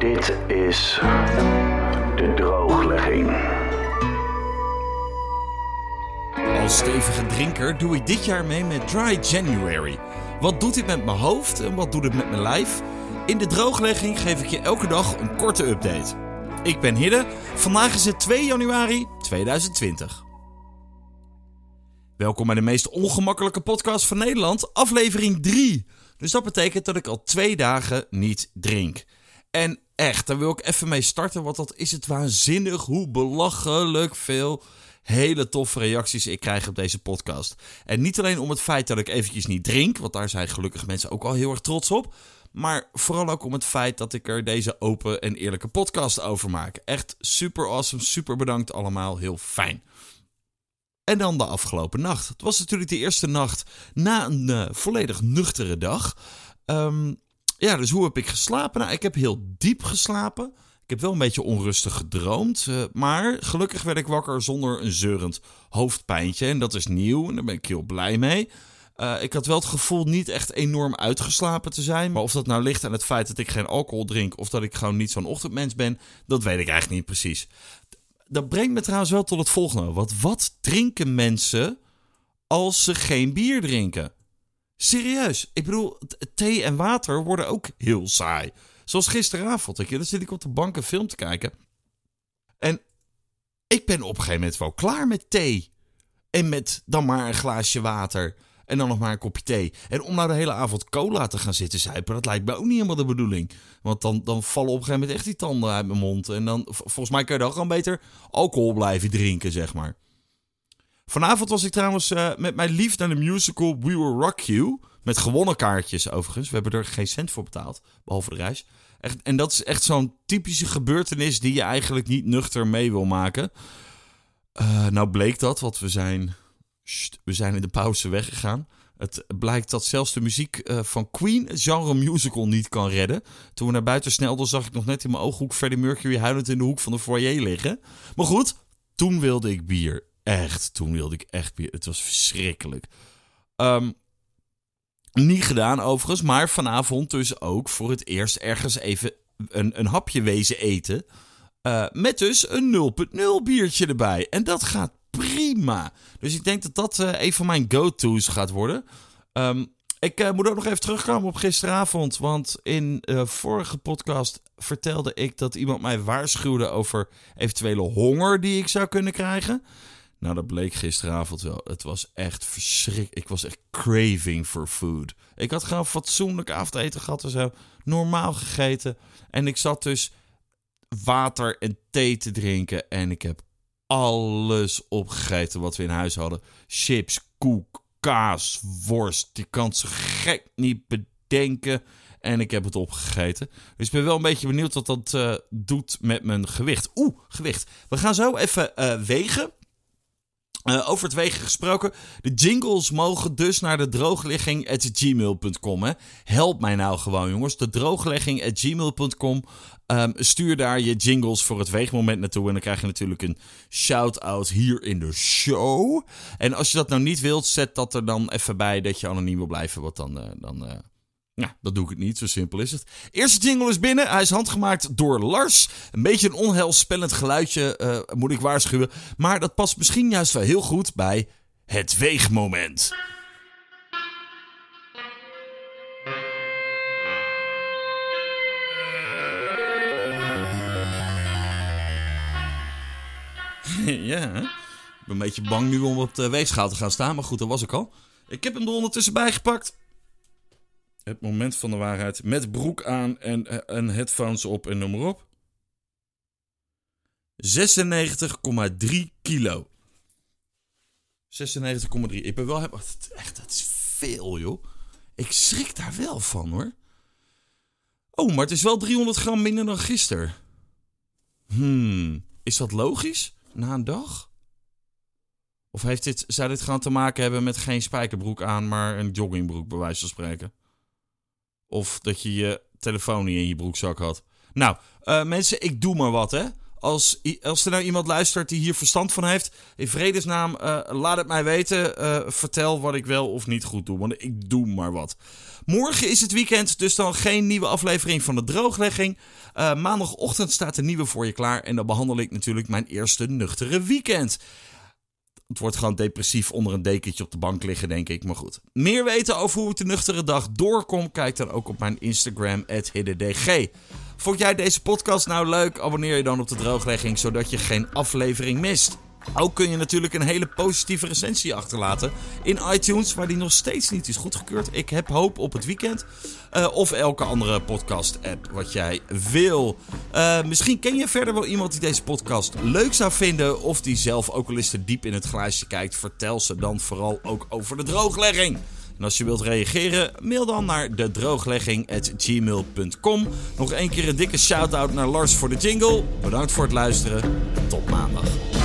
Dit is de drooglegging. Als stevige drinker doe ik dit jaar mee met Dry January. Wat doet dit met mijn hoofd en wat doet het met mijn lijf? In de drooglegging geef ik je elke dag een korte update. Ik ben Hidde, vandaag is het 2 januari 2020. Welkom bij de meest ongemakkelijke podcast van Nederland, aflevering 3. Dus dat betekent dat ik al twee dagen niet drink. En echt, daar wil ik even mee starten, want dat is het waanzinnig hoe belachelijk veel hele toffe reacties ik krijg op deze podcast. En niet alleen om het feit dat ik eventjes niet drink, want daar zijn gelukkig mensen ook al heel erg trots op. Maar vooral ook om het feit dat ik er deze open en eerlijke podcast over maak. Echt super awesome, super bedankt allemaal, heel fijn. En dan de afgelopen nacht. Het was natuurlijk de eerste nacht na een uh, volledig nuchtere dag. Um, ja, dus hoe heb ik geslapen? Nou, ik heb heel diep geslapen. Ik heb wel een beetje onrustig gedroomd. Uh, maar gelukkig werd ik wakker zonder een zeurend hoofdpijntje. En dat is nieuw en daar ben ik heel blij mee. Uh, ik had wel het gevoel niet echt enorm uitgeslapen te zijn. Maar of dat nou ligt aan het feit dat ik geen alcohol drink. of dat ik gewoon niet zo'n ochtendmens ben. dat weet ik eigenlijk niet precies. Dat brengt me trouwens wel tot het volgende. Want wat drinken mensen als ze geen bier drinken? Serieus. Ik bedoel, thee en water worden ook heel saai. Zoals gisteravond. Ik, dan zit ik op de bank een film te kijken. En ik ben op een gegeven moment wel klaar met thee. En met dan maar een glaasje water. En dan nog maar een kopje thee. En om nou de hele avond cola te gaan zitten zuipen, dat lijkt me ook niet helemaal de bedoeling. Want dan, dan vallen op een gegeven moment echt die tanden uit mijn mond. En dan, volgens mij kun je dan gewoon beter alcohol blijven drinken, zeg maar. Vanavond was ik trouwens uh, met mijn lief naar de musical We Will Rock You. Met gewonnen kaartjes overigens. We hebben er geen cent voor betaald, behalve de reis. Echt, en dat is echt zo'n typische gebeurtenis die je eigenlijk niet nuchter mee wil maken. Uh, nou bleek dat, want we zijn, we zijn in de pauze weggegaan. Het blijkt dat zelfs de muziek uh, van Queen genre musical niet kan redden. Toen we naar buiten snelden zag ik nog net in mijn ooghoek Freddie Mercury huilend in de hoek van de foyer liggen. Maar goed, toen wilde ik bier. Echt, toen wilde ik echt bier. Het was verschrikkelijk. Um, niet gedaan overigens, maar vanavond dus ook voor het eerst ergens even een, een hapje wezen eten. Uh, met dus een 0.0 biertje erbij. En dat gaat prima. Dus ik denk dat dat uh, een van mijn go-to's gaat worden. Um, ik uh, moet ook nog even terugkomen op gisteravond. Want in de vorige podcast vertelde ik dat iemand mij waarschuwde over eventuele honger die ik zou kunnen krijgen. Nou, dat bleek gisteravond wel. Het was echt verschrikkelijk. Ik was echt craving for food. Ik had gewoon fatsoenlijk avondeten gehad en zo. Normaal gegeten. En ik zat dus water en thee te drinken. En ik heb alles opgegeten wat we in huis hadden. Chips, koek, kaas, worst. Je kan zo gek niet bedenken. En ik heb het opgegeten. Dus ik ben wel een beetje benieuwd wat dat uh, doet met mijn gewicht. Oeh, gewicht. We gaan zo even uh, wegen. Uh, over het wegen gesproken. De jingles mogen dus naar de drooglegging.gmail.com. Help mij nou gewoon, jongens. De drooglegging.gmail.com. Um, stuur daar je jingles voor het weegmoment naartoe. En dan krijg je natuurlijk een shout-out hier in de show. En als je dat nou niet wilt, zet dat er dan even bij dat je anoniem wil blijven. Want dan, uh, dan uh, ja, dat doe ik het niet, zo simpel is het. Eerste jingle is binnen. Hij is handgemaakt door Lars. Een beetje een onheilspellend geluidje, uh, moet ik waarschuwen. Maar dat past misschien juist wel heel goed bij het weegmoment. ja, ik ben een beetje bang nu om op de weegschaal te gaan staan. Maar goed, dat was ik al. Ik heb hem er ondertussen bijgepakt het moment van de waarheid. Met broek aan en, en headphones op en noem maar op. 96,3 kilo. 96,3. Ik ben wel... Echt, dat is veel, joh. Ik schrik daar wel van, hoor. Oh, maar het is wel 300 gram minder dan gisteren. Hmm, is dat logisch? Na een dag? Of heeft dit, zou dit gaan te maken hebben met geen spijkerbroek aan, maar een joggingbroek, bij wijze van spreken? Of dat je je telefoon niet in je broekzak had. Nou, uh, mensen, ik doe maar wat, hè. Als, als er nou iemand luistert die hier verstand van heeft, in vredesnaam, uh, laat het mij weten. Uh, vertel wat ik wel of niet goed doe, want ik doe maar wat. Morgen is het weekend, dus dan geen nieuwe aflevering van de drooglegging. Maandagochtend staat een nieuwe voor je klaar en dan behandel ik natuurlijk mijn eerste nuchtere weekend. Het wordt gewoon depressief onder een dekentje op de bank liggen, denk ik. Maar goed. Meer weten over hoe ik de nuchtere dag doorkom, kijk dan ook op mijn Instagram, hiddendg. Vond jij deze podcast nou leuk? Abonneer je dan op de drooglegging, zodat je geen aflevering mist. Ook kun je natuurlijk een hele positieve recensie achterlaten in iTunes, waar die nog steeds niet is goedgekeurd. Ik heb hoop op het weekend. Uh, of elke andere podcast-app wat jij wil. Uh, misschien ken je verder wel iemand die deze podcast leuk zou vinden. Of die zelf ook al eens te diep in het glaasje kijkt. Vertel ze dan vooral ook over de drooglegging. En als je wilt reageren, mail dan naar dedrooglegging.gmail.com. Nog één keer een dikke shout-out naar Lars voor de jingle. Bedankt voor het luisteren. Tot maandag.